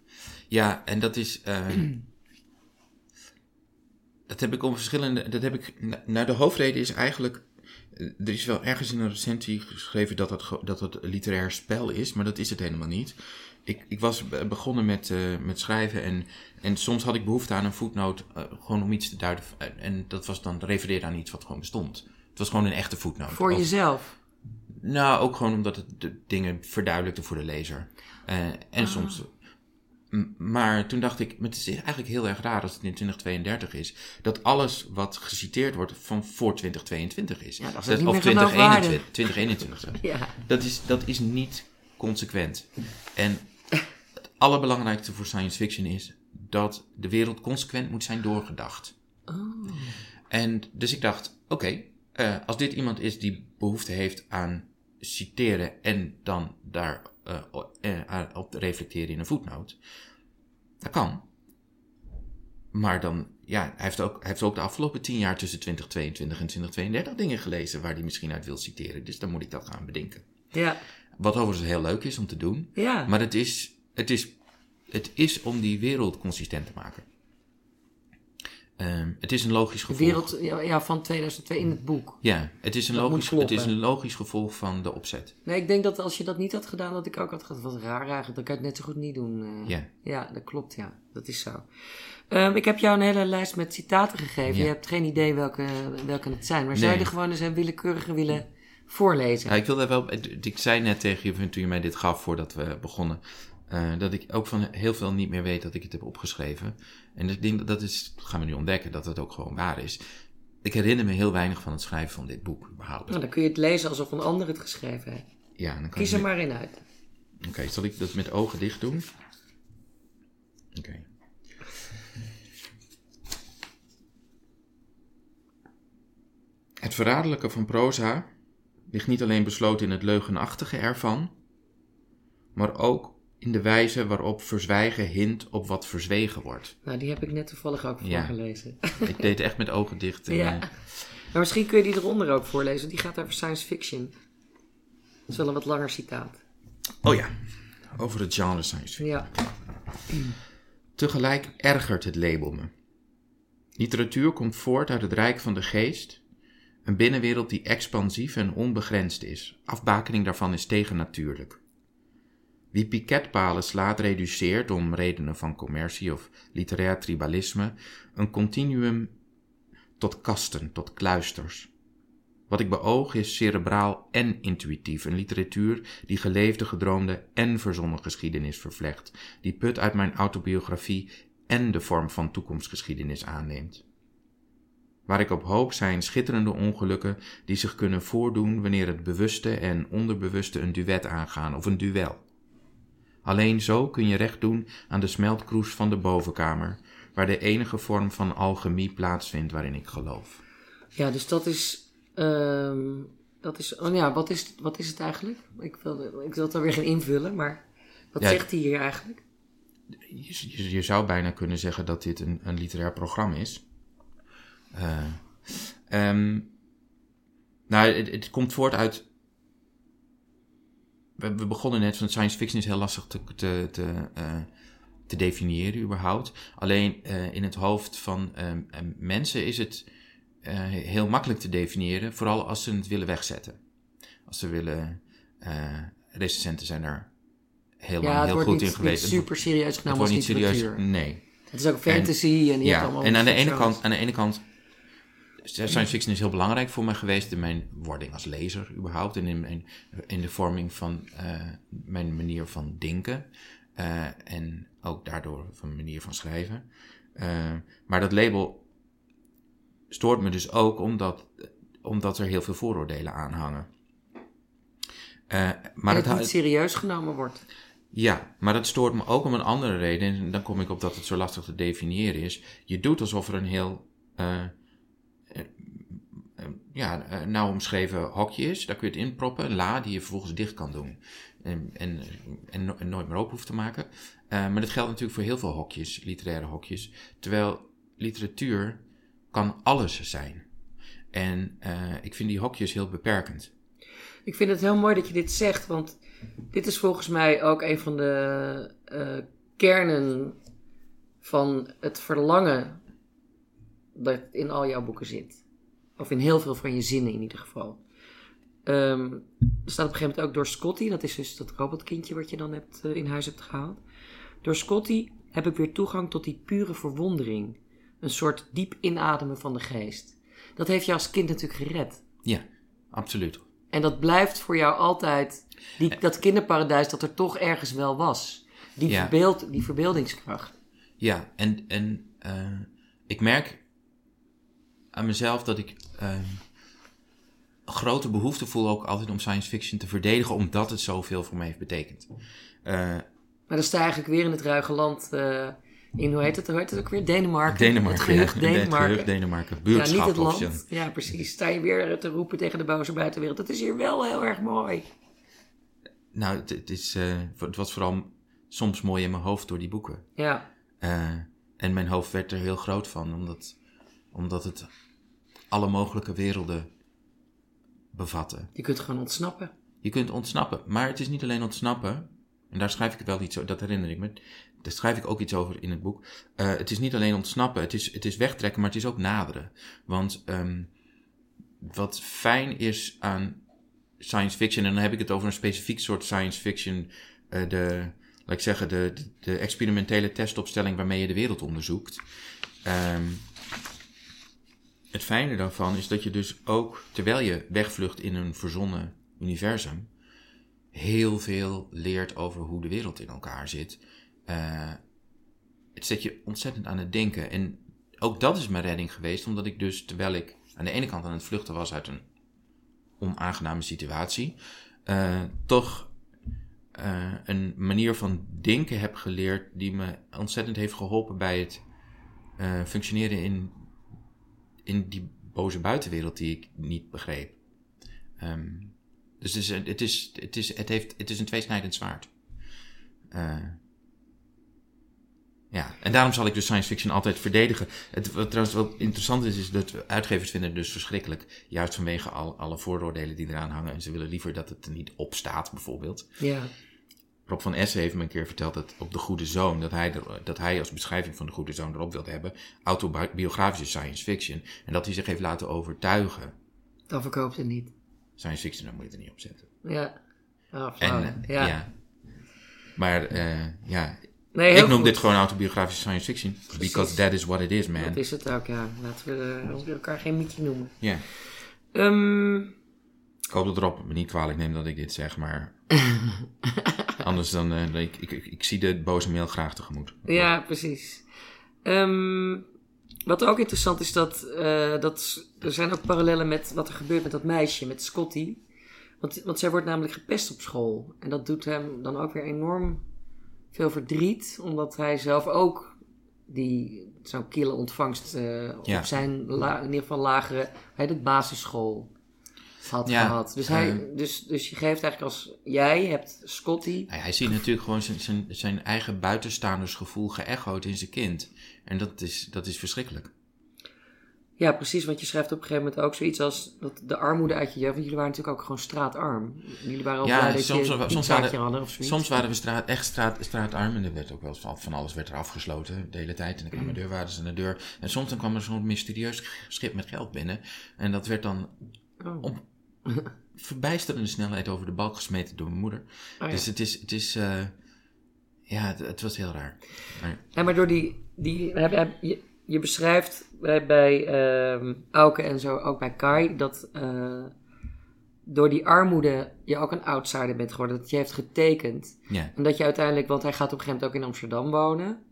Ja, en dat is. eh, dat heb ik om verschillende. Dat heb ik. Nou, de hoofdreden is eigenlijk. eh, Er is wel ergens in een recensie geschreven dat het, dat het een literair spel is, maar dat is het helemaal niet. Ik, ik was be- begonnen met, eh, met schrijven en, en soms had ik behoefte aan een voetnoot, eh, gewoon om iets te duiden. En, en dat was dan refereren aan iets wat gewoon bestond. Het was gewoon een echte voetnoot. Voor jezelf. nou, ook gewoon omdat het de dingen verduidelijkte voor de lezer. Eh, en soms. M- Maar toen dacht ik, maar het is eigenlijk heel erg raar als het in 2032 is, dat alles wat geciteerd wordt van voor 2022 is. Ja, dat is Dat- niet of meer 2021. 2021 zelfs. Ja. Dat is, dat is niet consequent. En allerbelangrijkste voor science fiction is dat de wereld consequent moet zijn doorgedacht. Oh. En dus ik dacht, oké, eh, als dit iemand is die behoefte heeft aan citeren en dan daar aan- op reflecteren in een voetnoot, dat kan. Maar dan, ja, hij heeft, ook, hij heeft ook de afgelopen tien jaar tussen 2022 en 2032 dingen gelezen waar hij misschien uit wil citeren. Dus dan moet ik dat gaan bedenken. Ja. Wat overigens heel leuk is om te doen. Ja. Maar het is, het is, het is om die wereld consistent te maken. Ehm, het is een logisch de gevolg. wereld ja, ja, van 2002 in het boek. Ja, het is, een Dat logisch, het is een logisch gevolg van de opzet. Nee, ik denk dat als je dat niet had gedaan, dat ik ook had gehad. Wat raar eigenlijk. Dan kan je het net zo goed niet doen. eh. Ja. Ja, dat klopt, ja. Dat is zo. Ehm, ik heb jou een hele lijst met citaten gegeven. Ja. Je hebt geen idee welke, welke het zijn. Maar zou je er gewoon eens een willekeurige willen voorlezen? Ja, ik wilde wel. Ik zei net tegen je toen je mij dit gaf voordat we begonnen. Eh, dat ik ook van heel veel niet meer weet dat ik het heb opgeschreven. En ik denk dat dat is, gaan we nu ontdekken, dat het ook gewoon waar is. Ik herinner me heel weinig van het schrijven van dit boek überhaupt. Nou, dan kun je het lezen alsof een ander het geschreven heeft. Ja, dan kan Kies er maar in uit. Oké, zal ik dat met ogen dicht doen? Oké. Het verraderlijke van proza ligt niet alleen besloten in het leugenachtige ervan, maar ook in de wijze waarop verzwijgen hint op wat verzwegen wordt. Nou, die heb ik net toevallig ook Ja. voorgelezen. Ik deed echt met ogen dicht. en, ja. eh, Maar misschien kun je die eronder ook voorlezen. Die gaat over science fiction. Dat is wel een wat langer citaat. Oh ja, over het genre science fiction. Ja. Tegelijk ergert het label me. Literatuur komt voort uit het rijk van de geest, een binnenwereld die expansief en onbegrensd is. Afbakening daarvan is tegennatuurlijk. Wie piketpalen slaat, reduceert om redenen van commercie of literair tribalisme een continuum tot kasten, tot kluisters. Wat ik beoog is cerebraal en intuïtief, een literatuur die geleefde, gedroomde en verzonnen geschiedenis vervlecht, die put uit mijn autobiografie en de vorm van toekomstgeschiedenis aanneemt. Waar ik op hoop zijn schitterende ongelukken die zich kunnen voordoen wanneer het bewuste en onderbewuste een duet aangaan of een duel. Alleen zo kun je recht doen aan de smeltkroes van de bovenkamer, waar de enige vorm van alchemie plaatsvindt waarin ik geloof. Ja, dus dat is. ehm, dat is. Oh ja, wat is, wat is het eigenlijk? Ik wil, ik wil het er weer gaan invullen, maar wat Ja, zegt hij hier eigenlijk? je, je, je zou bijna kunnen zeggen dat dit een, een literair programma is. Eh, ehm, nou, het, het komt voort uit. We, we begonnen net van science fiction is heel lastig te, te, te, eh, te definiëren überhaupt. Alleen eh, in het hoofd van ehm, ehm, mensen is het eh, heel makkelijk te definiëren, vooral als ze het willen wegzetten. Als ze willen, recensenten zijn er heel ja, lang het heel wordt goed niet, in geweest. niet super serieus het genomen wordt als niet serieus, nee. Het is ook fantasy en, je hebt Ja, allemaal... en aan de, ene kant, aan de ene kant, science fiction is heel belangrijk voor mij geweest in mijn wording als lezer überhaupt. En in, mijn, in de vorming van eh, mijn manier van denken. Eh, en ook daardoor van mijn manier van schrijven. Eh, maar dat label stoort me dus ook omdat, omdat er heel veel vooroordelen aan hangen. Maar Maar het, niet serieus genomen wordt. ja, maar dat stoort me ook om een andere reden. En dan kom ik op dat het zo lastig te definiëren is. Je doet alsof er een heel ja, eh, nauw omschreven hokje is. Daar kun je het inproppen, een la die je vervolgens dicht kan doen. En, en, en, no- en nooit meer open hoeft te maken. Eh, maar dat geldt natuurlijk voor heel veel hokjes, literaire hokjes. Terwijl literatuur kan alles zijn. En eh, ik vind die hokjes heel beperkend. Ik vind het heel mooi dat je dit zegt, want dit is volgens mij ook een van de kernen van het verlangen dat in al jouw boeken zit. Of in heel veel van je zinnen in ieder geval. Ehm, er staat op een gegeven moment ook door Scotty, dat is dus dat robotkindje wat je dan hebt, eh, in huis hebt gehaald. Door Scotty heb ik weer toegang tot die pure verwondering. Een soort diep inademen van de geest. Dat heeft je als kind natuurlijk gered. Ja, absoluut. En dat blijft voor jou altijd die, dat kinderparadijs dat er toch ergens wel was. Die, Ja. verbeeld, die verbeeldingskracht. Ja, en, en eh, ik merk aan mezelf dat ik eh, een grote behoefte voel ook altijd om science fiction te verdedigen, omdat het zoveel voor mij heeft betekend. Eh, Maar dan sta je eigenlijk weer in het ruige land. eh, in, hoe heet het? Hoe heet het ook weer? Denemarken. Denemarken, Het gehucht ja, Denemarken. Het gehucht Denemarken, ja, niet het land. Ja, precies. Sta je weer te roepen tegen de boze buitenwereld. Het is hier wel heel erg mooi. Nou, het, het is, eh, het was vooral soms mooi in mijn hoofd door die boeken. Ja, en mijn hoofd werd er heel groot van, omdat, omdat het alle mogelijke werelden bevatte. je kunt gewoon ontsnappen. Je kunt ontsnappen, maar het is niet alleen ontsnappen. En daar schrijf ik wel iets over, dat herinner ik me. Daar schrijf ik ook iets over in het boek. Eh, het is niet alleen ontsnappen, het is, het is wegtrekken, maar het is ook naderen. Want ehm, wat fijn is aan science fiction, en dan heb ik het over een specifiek soort science fiction, eh, de, laat ik zeggen, de, de, de experimentele testopstelling waarmee je de wereld onderzoekt. Ehm, het fijne daarvan is dat je dus ook, terwijl je wegvlucht in een verzonnen universum, heel veel leert over hoe de wereld in elkaar zit. Eh, het zet je ontzettend aan het denken. En ook dat is mijn redding geweest, omdat ik dus, terwijl ik aan de ene kant aan het vluchten was uit een onaangename situatie, eh, toch eh, een manier van denken heb geleerd die me ontzettend heeft geholpen bij het functioneren in, in die boze buitenwereld die ik niet begreep. Ehm, dus het is, het, is, het, is, het, heeft, het is een tweesnijdend zwaard. Eh, ja, en daarom zal ik dus science fiction altijd verdedigen. Het, wat trouwens wel interessant is, is dat uitgevers vinden het dus verschrikkelijk. Juist vanwege al, alle vooroordelen die eraan hangen. En ze willen liever dat het er niet op staat, bijvoorbeeld. Ja. Rob van Essen heeft me een keer verteld dat op De Goede Zoon, dat hij, er, dat hij als beschrijving van De Goede Zoon erop wilde hebben, autobiografische science fiction. En dat hij zich heeft laten overtuigen. Dan verkoopt het niet. Science fiction, daar moet je het er niet op zetten. Ja. En, flauw, eh, ja. ja. Maar eh, ja, Nee, ik noem goed. dit gewoon autobiografische science fiction. Because that is what it is, man. Dat is het ook, ja. Laten we eh, elkaar geen mietje noemen. Ja. Ehm, Ik hoop dat Rob me niet kwalijk neemt dat ik dit zeg, maar... Anders dan... eh, ik, ik, ik, zie de boze mail graag tegemoet. ja, precies. Ehm, wat ook interessant is, dat, eh, dat er zijn ook parallellen met wat er gebeurt met dat meisje, met Scotty. Want, want zij wordt namelijk gepest op school. En dat doet hem dan ook weer enorm veel verdriet, omdat hij zelf ook die, zo'n kille ontvangst eh, Ja. op zijn, la- in ieder geval lagere, hij het basisschool. Had Ja, gehad. Dus, hij, dus, dus je geeft eigenlijk als... Jij hebt Scotty... Hij, hij ziet natuurlijk gewoon zijn, zijn, zijn eigen buitenstaandersgevoel geëchoed in zijn kind. En dat is, dat is verschrikkelijk. Ja, precies. Want je schrijft op een gegeven moment ook zoiets als... Dat de armoede uit je jeugd... Want jullie waren natuurlijk ook gewoon straatarm. Jullie waren ook Ja, blij dat soms- je soms waren- hadden of zoiets. Soms waren we straat, echt straat, straatarm en er werd ook wel van, van alles werd er afgesloten de hele tijd. En dan Mm. kwamen deurwaarders aan de deur. En soms dan kwam er zo'n mysterieus schip met geld binnen. En dat werd dan Oh. op verbijsterende snelheid over de balk gesmeten door mijn moeder. Oh ja. Dus het is, het is eh, ja, het, het was heel raar. Maar, Ja, maar door die... die je, je beschrijft bij, bij ehm, Auke en zo, ook bij Kai, dat eh, door die armoede je ook een outsider bent geworden. Dat je heeft getekend. ja, En dat je uiteindelijk, want hij gaat op een gegeven moment ook in Amsterdam wonen.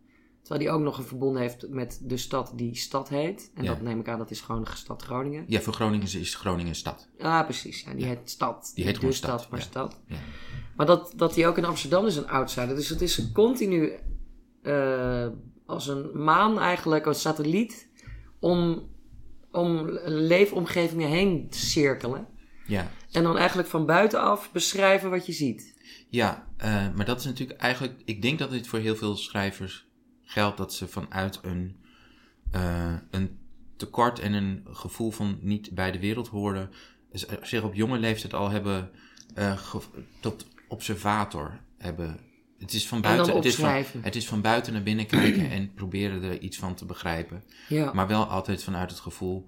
Terwijl hij ook nog een verbonden heeft met de stad die stad heet. En Ja. dat neem ik aan, dat is gewoon de stad Groningen. ja, voor Groningen is- Groningen stad. Ah, precies. Ja, die Ja. heet stad. Die heet de gewoon stad, stad, maar ja. stad. Maar dat, dat hij ook in Amsterdam is een outsider. Dus het is continu eh, als een maan eigenlijk, een satelliet, om, om leefomgevingen heen te cirkelen. Ja, En dan eigenlijk van buitenaf beschrijven wat je ziet. Ja, eh, maar dat is natuurlijk eigenlijk. Ik denk dat dit voor heel veel schrijvers geldt dat ze vanuit een, eh, een tekort en een gevoel van niet bij de wereld horen, z- zich op jonge leeftijd al hebben eh, tot observator hebben. Het is van buiten, het is van, het is van buiten naar binnen kijken en proberen er iets van te begrijpen. Ja. Maar wel altijd vanuit het gevoel: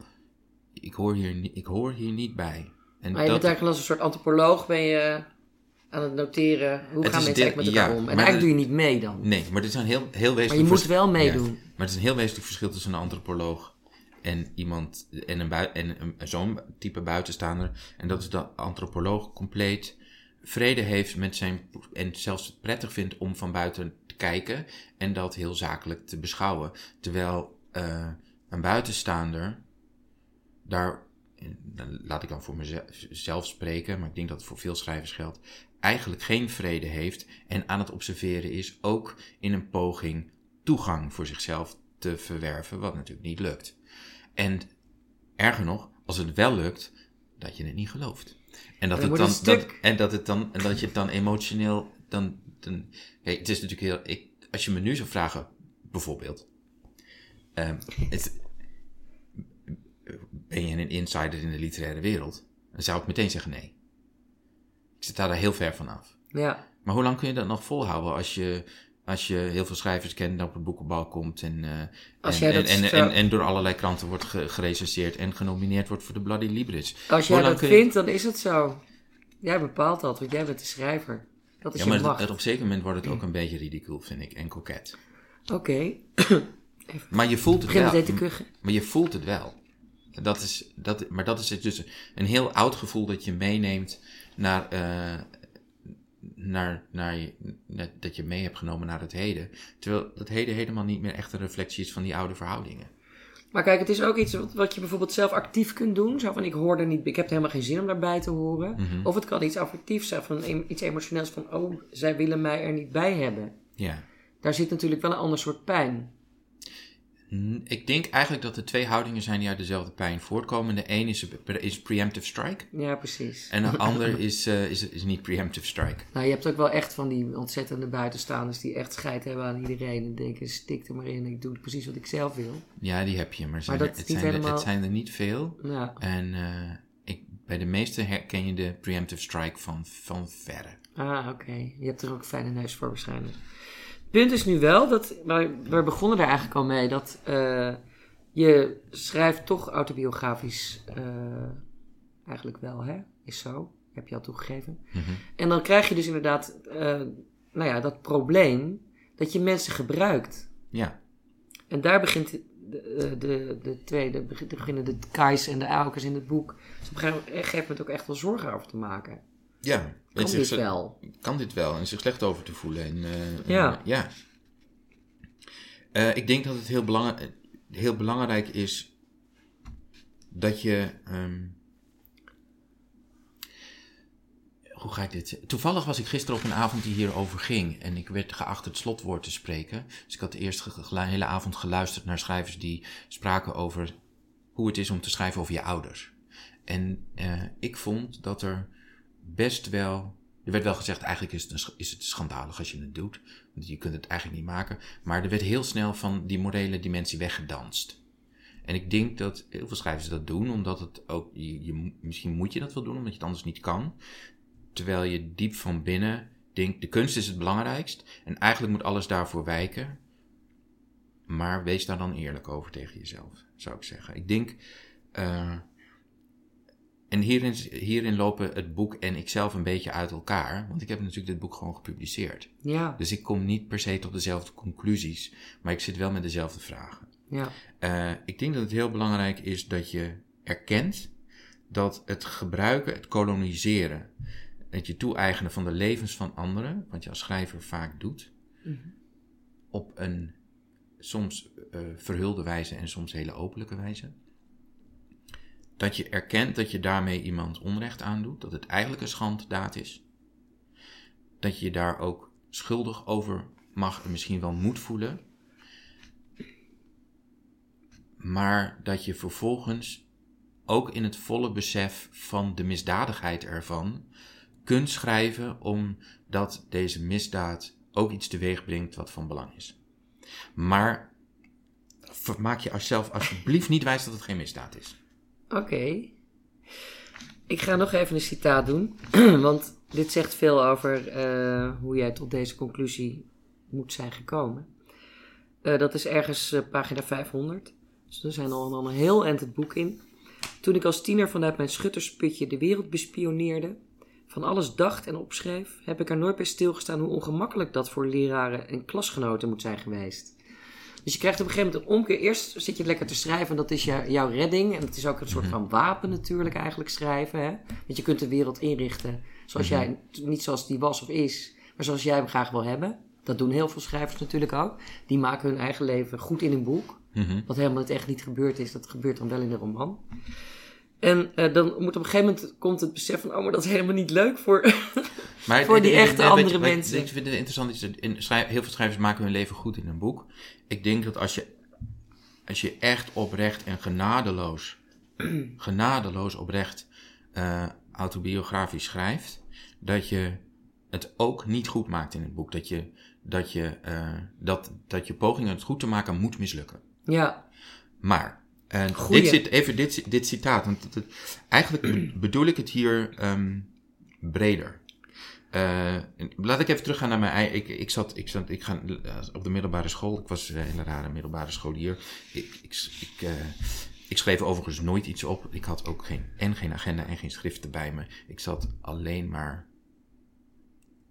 ik hoor hier, ik hoor hier niet bij. En Maar je bent eigenlijk als een soort antropoloog ben je aan het noteren hoe Het gaan mensen eigenlijk met elkaar ja, om. En eigenlijk doe je niet mee dan. Nee, maar dit is een heel, heel wezenlijk Maar je moet wel meedoen. Ja, maar het is een heel wezenlijk verschil tussen een antropoloog en iemand en, een en een, zo'n type buitenstaander. En dat is dat de antropoloog compleet vrede heeft met zijn en zelfs het prettig vindt om van buiten te kijken en dat heel zakelijk te beschouwen. Terwijl eh, een buitenstaander daar, laat ik dan voor mezelf spreken, maar ik denk dat het voor veel schrijvers geldt, eigenlijk geen vrede heeft en aan het observeren is, ook in een poging toegang voor zichzelf te verwerven, wat natuurlijk niet lukt. En erger nog, als het wel lukt, dat je het niet gelooft. En dat, het dan, dat, en dat, het dan, en dat je het dan emotioneel. Dan, dan, kijk, het is natuurlijk heel. Ik, als je me nu zou vragen, bijvoorbeeld. ehm, het, ben je een insider in de literaire wereld? Dan zou ik meteen zeggen nee. Zit daar heel ver van af. Ja. Maar hoe lang kun je dat nog volhouden als je, als je heel veel schrijvers kent en op het boekenbal komt en, eh, Als en, jij en, dat en, zo- en, en door allerlei kranten wordt ge- gerecenseerd en genomineerd wordt voor de Bloody Libris? Als jij dat je- vindt, dan is het zo. Jij bepaalt dat, want jij bent de schrijver. Dat is Ja, je maar macht. het- op een zeker moment wordt het ook een beetje ridicuul, vind ik, en koket. Oké. Maar je voelt het wel. Maar je voelt het wel. Dat is, dat, maar dat is het dus een heel oud gevoel dat je meeneemt naar, eh, naar, naar, je- naar- dat je mee hebt genomen naar het heden. Terwijl dat heden helemaal niet meer echt een reflectie is van die oude verhoudingen. Maar kijk, het is ook iets wat, wat je bijvoorbeeld zelf actief kunt doen. Zo van, ik hoor er niet, ik heb er helemaal geen zin om daarbij te horen. Mhm. Of het kan iets affectiefs zijn, van iets emotioneels van, oh, zij willen mij er niet bij hebben. Ja. Daar zit natuurlijk wel een ander soort pijn. Ik denk eigenlijk dat er twee houdingen zijn die uit dezelfde pijn voortkomen. De een is, is preemptive strike. Ja, precies. En de ander is, eh, is, is niet preemptive strike. Nou, je hebt ook wel echt van die ontzettende buitenstaanders die echt scheid hebben aan iedereen. En denken, stik er maar in, ik doe precies wat ik zelf wil. Ja, die heb je, maar, zijn er, het, zijn er, het zijn er niet veel. Ja. En eh, ik, bij de meeste herken je de preemptive strike van, van verre. Ah, oké. Je hebt er ook een fijne neus voor waarschijnlijk. Punt is nu wel dat, we begonnen daar eigenlijk al mee, dat eh, je schrijft toch autobiografisch eh, eigenlijk wel, hè? Is zo. Heb je al toegegeven. Mhm. En dan krijg je dus inderdaad, eh, nou ja, dat probleem dat je mensen gebruikt. Ja, En daar begint de, de, de, de tweede, begin- beginnen de Kais en de Aukers in het boek. Dus op een gegeven moment- gegeven moment ook echt wel zorgen over te maken. Ja. Kan dit zich- wel? Kan dit wel en zich slecht over te voelen. En, eh, Ja. eh, ja. Ik denk dat het heel, belang, heel belangrijk is dat je. ehm, hoe ga ik dit? Toevallig was ik gisteren op een avond die hierover ging. En ik werd geacht het slotwoord te spreken. Dus ik had ge- gelu- hele avond geluisterd naar schrijvers die spraken over hoe het is om te schrijven over je ouders. En eh, ik vond dat er best wel. Er werd wel gezegd, eigenlijk is het, is het schandalig als je het doet. Want je kunt het eigenlijk niet maken. Maar er werd heel snel van die morele dimensie weggedanst. En ik denk dat heel veel schrijvers dat doen, omdat het ook. Je, misschien moet je dat wel doen, omdat je het anders niet kan. Terwijl je diep van binnen denkt: de kunst is het belangrijkst. En eigenlijk moet alles daarvoor wijken. Maar wees daar dan eerlijk over tegen jezelf, zou ik zeggen. Ik denk. eh, en hierin, hierin lopen het boek en ikzelf een beetje uit elkaar. Want ik heb natuurlijk dit boek gewoon gepubliceerd. Ja, Dus ik kom niet per se tot dezelfde conclusies. Maar ik zit wel met dezelfde vragen. ja, Eh, ik denk dat het heel belangrijk is dat je erkent dat het gebruiken, het koloniseren, het je toe-eigenen van de levens van anderen, wat je als schrijver vaak doet, Mhm. op een soms eh, verhulde wijze en soms hele openlijke wijze. Dat je erkent dat je daarmee iemand onrecht aandoet, dat het eigenlijk een schanddaad is. Dat je je daar ook schuldig over mag en misschien wel moet voelen. Maar dat je vervolgens ook in het volle besef van de misdadigheid ervan kunt schrijven omdat deze misdaad ook iets teweeg brengt wat van belang is. Maar maak je zelf alsjeblieft niet wijs dat het geen misdaad is. Oké. Ik ga nog even een citaat doen, want dit zegt veel over eh, hoe jij tot deze conclusie moet zijn gekomen. Eh, dat is ergens eh, pagina 500. Dus er zijn al dan een heel eind het boek in. Toen ik als tiener vanuit mijn schuttersputje de wereld bespioneerde, van alles dacht en opschreef, heb ik er nooit bij stilgestaan hoe ongemakkelijk dat voor leraren en klasgenoten moet zijn geweest. Dus je krijgt op een gegeven moment een omkeer. Eerst zit je lekker te schrijven en dat is jou- jouw redding. En het is ook een soort van wapen natuurlijk eigenlijk schrijven. Hè? Want je kunt de wereld inrichten zoals jij, niet zoals die was of is, maar zoals jij hem graag wil hebben. Dat doen heel veel schrijvers natuurlijk ook. Die maken hun eigen leven goed in een boek. Mhm. Wat helemaal het echt niet gebeurd is, dat gebeurt dan wel in de roman. En eh, dan moet op een gegeven moment komt het besef van, oh, maar dat is helemaal niet leuk voor. Maar Voor die echte andere je- mensen. Ik vind het interessant, is dat in, schrij- heel veel schrijvers maken hun leven goed in een boek. Ik denk dat als je, als je echt oprecht en genadeloos, genadeloos oprecht eh, autobiografisch schrijft, dat je het ook niet goed maakt in het boek. Dat je, dat je, eh, dat, dat je pogingen het goed te maken moet mislukken. ja, Maar, en Goeie. dit zit, even dit, dit citaat, want het- het- eigenlijk be- bedoel ik het hier ehm, breder. Eh, laat ik even teruggaan naar mijn eigen. Ik, ik, zat, ik, zat, ik ga eh, op de middelbare school. Ik was een hele rare middelbare scholier. Ik, ik, ik, eh, ik schreef overigens nooit iets op. Ik had ook geen, en geen agenda en geen schriften bij me. Ik zat alleen maar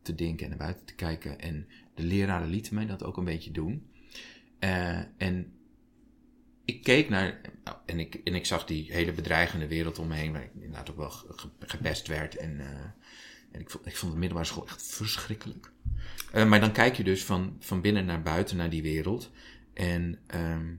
te denken en naar buiten te kijken. En de leraren lieten mij dat ook een beetje doen. Eh, en ik keek naar. en, ik, en ik zag die hele bedreigende wereld om me heen. Waar ik inderdaad ook wel ge- ge- gepest werd. En, eh, en ik, vond, ik vond de middelbare school echt verschrikkelijk. Eh, maar dan kijk je dus van, van binnen naar buiten naar die wereld. En ehm,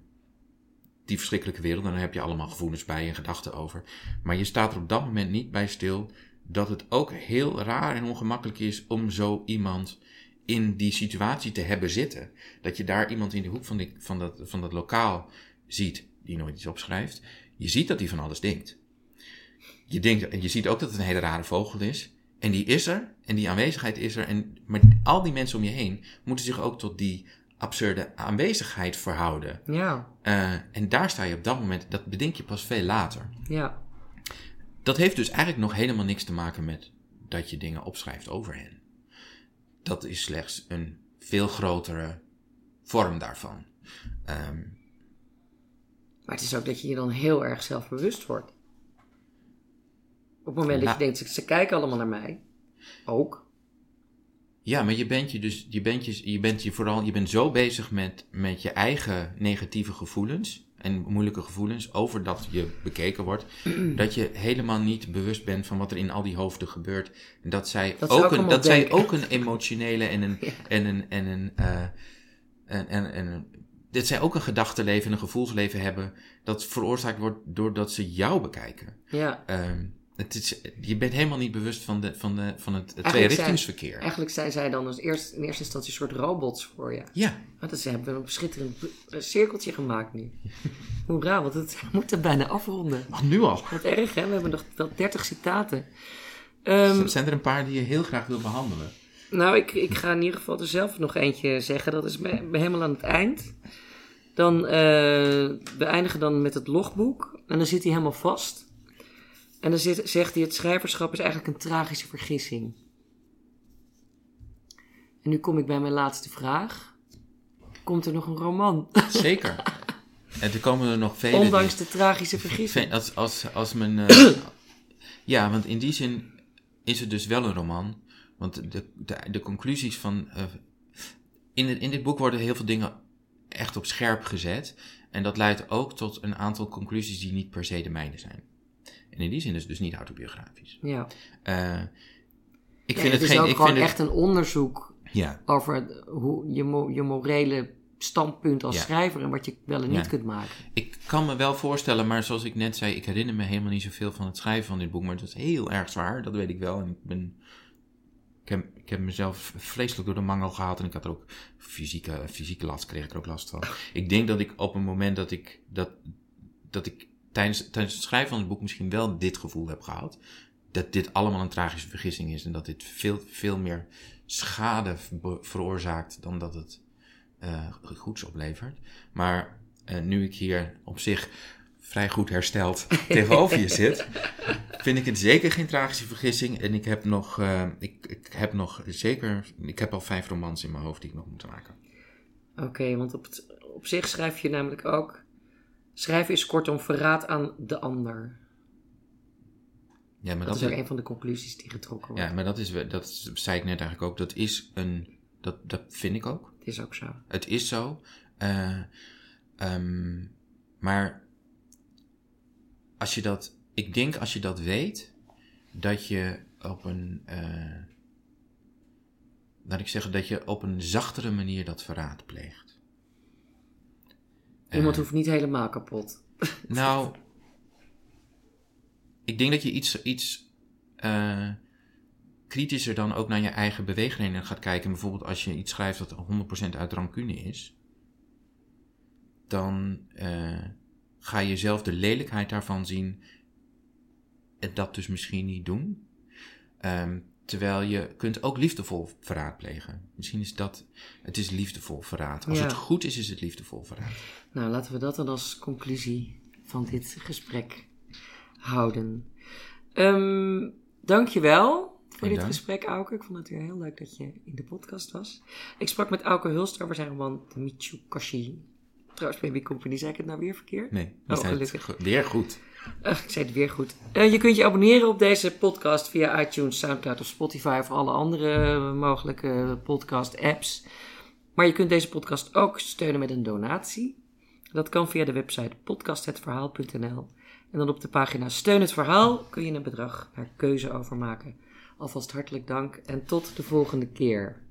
die verschrikkelijke wereld. Dan heb je allemaal gevoelens bij en gedachten over. Maar je staat er op dat moment niet bij stil. Dat het ook heel raar en ongemakkelijk is om zo iemand in die situatie te hebben zitten. Dat je daar iemand in de hoek van, die, van, dat, van dat lokaal ziet die nooit iets opschrijft. Je ziet dat hij van alles denkt. Je, denkt, en je ziet ook dat het een hele rare vogel is. En die is er. En die aanwezigheid is er. En, maar al die mensen om je heen moeten zich ook tot die absurde aanwezigheid verhouden. ja, Eh, en daar sta je op dat moment, dat bedenk je pas veel later. ja. Dat heeft dus eigenlijk nog helemaal niks te maken met dat je dingen opschrijft over hen. Dat is slechts een veel grotere vorm daarvan. Ehm, Maar het is ook dat je je dan heel erg zelfbewust wordt. Op het moment dat Nou. je denkt, ze, kijken allemaal naar mij. Ook. ja, maar je bent je dus, je bent je, je bent je vooral, je bent zo bezig met, met je eigen negatieve gevoelens en moeilijke gevoelens over dat je bekeken wordt, dat je helemaal niet bewust bent van wat er in al die hoofden gebeurt. En dat zij, Dat ook een, dat zij ook een emotionele en een, Ja. en een, en een, eh, en, en, en, dat zij ook een gedachtenleven en een gevoelsleven hebben dat veroorzaakt wordt doordat ze jou bekijken. Ja, Ehm, het is, je bent helemaal niet bewust van, de, van, de, van het Eigenlijk tweerichtingsverkeer. Eigenlijk zijn zij dan als eerst, in eerste instantie een soort robots voor je. Ja, Want dat ze hebben een schitterend cirkeltje gemaakt nu. Hoera, want het we moeten bijna afronden. ach, nu al. Wat erg, hè? We hebben nog wel 30 citaten. Ehm, Zijn er een paar die je heel graag wil behandelen? nou, ik, ik ga in ieder geval er zelf nog eentje zeggen. Dat is helemaal aan het eind. Dan, eh, we eindigen dan met het logboek. En dan zit hij helemaal vast. En dan zit, zegt hij, het schrijverschap is eigenlijk een tragische vergissing. En nu kom ik bij mijn laatste vraag. Komt er nog een roman? Zeker. en er komen er nog vele. die- Ondanks de tragische vergissing. Als, als, als men. eh, ja, want in die zin is het dus wel een roman. Want de, de, de conclusies van. eh, in, het, in dit boek worden heel veel dingen echt op scherp gezet. En dat leidt ook tot een aantal conclusies die niet per se de mijne zijn. En in die zin is het dus niet autobiografisch. Ja. Eh, ik Ja, vind het het is geen. ook Ik gewoon vind het, echt een onderzoek ja, over hoe je, mo- je morele standpunt als Ja. schrijver en wat je wel en niet Ja. kunt maken. ik kan me wel voorstellen, maar zoals ik net zei, ik herinner me helemaal niet zoveel van het schrijven van dit boek. Maar het was heel erg zwaar, dat weet ik wel. En ik ben. Ik heb, ik heb mezelf vreselijk door de mangel gehaald en ik had er ook fysieke, fysieke last, kreeg ik er ook last van. Ik denk dat ik op een moment dat ik, dat, dat ik tijdens, tijdens het schrijven van het boek misschien wel dit gevoel heb gehad. Dat dit allemaal een tragische vergissing is en dat dit veel, veel meer schade ver- veroorzaakt dan dat het eh, goeds oplevert. Maar eh, nu ik hier op zich vrij goed hersteld tegenover je zit, vind ik het zeker geen tragische vergissing. En ik heb nog, eh, ik, ik heb nog zeker, ik heb al vijf romans in mijn hoofd die ik nog moet maken. Oké, want op, het, op zich schrijf je namelijk ook... Schrijven is kortom verraad aan de ander. Ja, maar Dat dat, is ook een van de conclusies die getrokken wordt. ja, maar dat is, dat zei ik net eigenlijk ook, dat is een, dat, dat vind ik ook. Het is ook zo. Het is zo. Eh, ehm, maar als je dat, ik denk als je dat weet, dat je op een, eh, laat ik zeggen, dat je op een zachtere manier dat verraad pleegt. Iemand Eh, hoeft niet helemaal kapot. nou, ik denk dat je iets, iets eh, kritischer dan ook naar je eigen beweegredenen gaat kijken. Bijvoorbeeld als je iets schrijft dat 100% uit rancune is, dan ga je zelf de lelijkheid daarvan zien en dat dus misschien niet doen. Ehm, terwijl je kunt ook liefdevol verraad plegen. Misschien is dat, het is liefdevol verraad. Als Ja. het goed is, is het liefdevol verraad. Nou, laten we dat dan als conclusie van dit gesprek houden. Ehm dankjewel voor dit gesprek, Auke. Ik vond het weer heel leuk dat je in de podcast was. Ik sprak met Auke Hulst over zijn roman The Michukashi. Trouwens, Baby Company, zei ik het nou weer verkeerd? Nee, Oh, het gelukkig. go- weer goed. Ach, ik zei het weer goed. Eh, je kunt je abonneren op deze podcast via iTunes, Soundcloud of Spotify of alle andere mogelijke podcast-apps. Maar je kunt deze podcast ook steunen met een donatie. Dat kan via de website podcasthetverhaal.nl. En dan op de pagina Steun het Verhaal kun je een bedrag naar keuze overmaken. Alvast hartelijk dank en tot de volgende keer.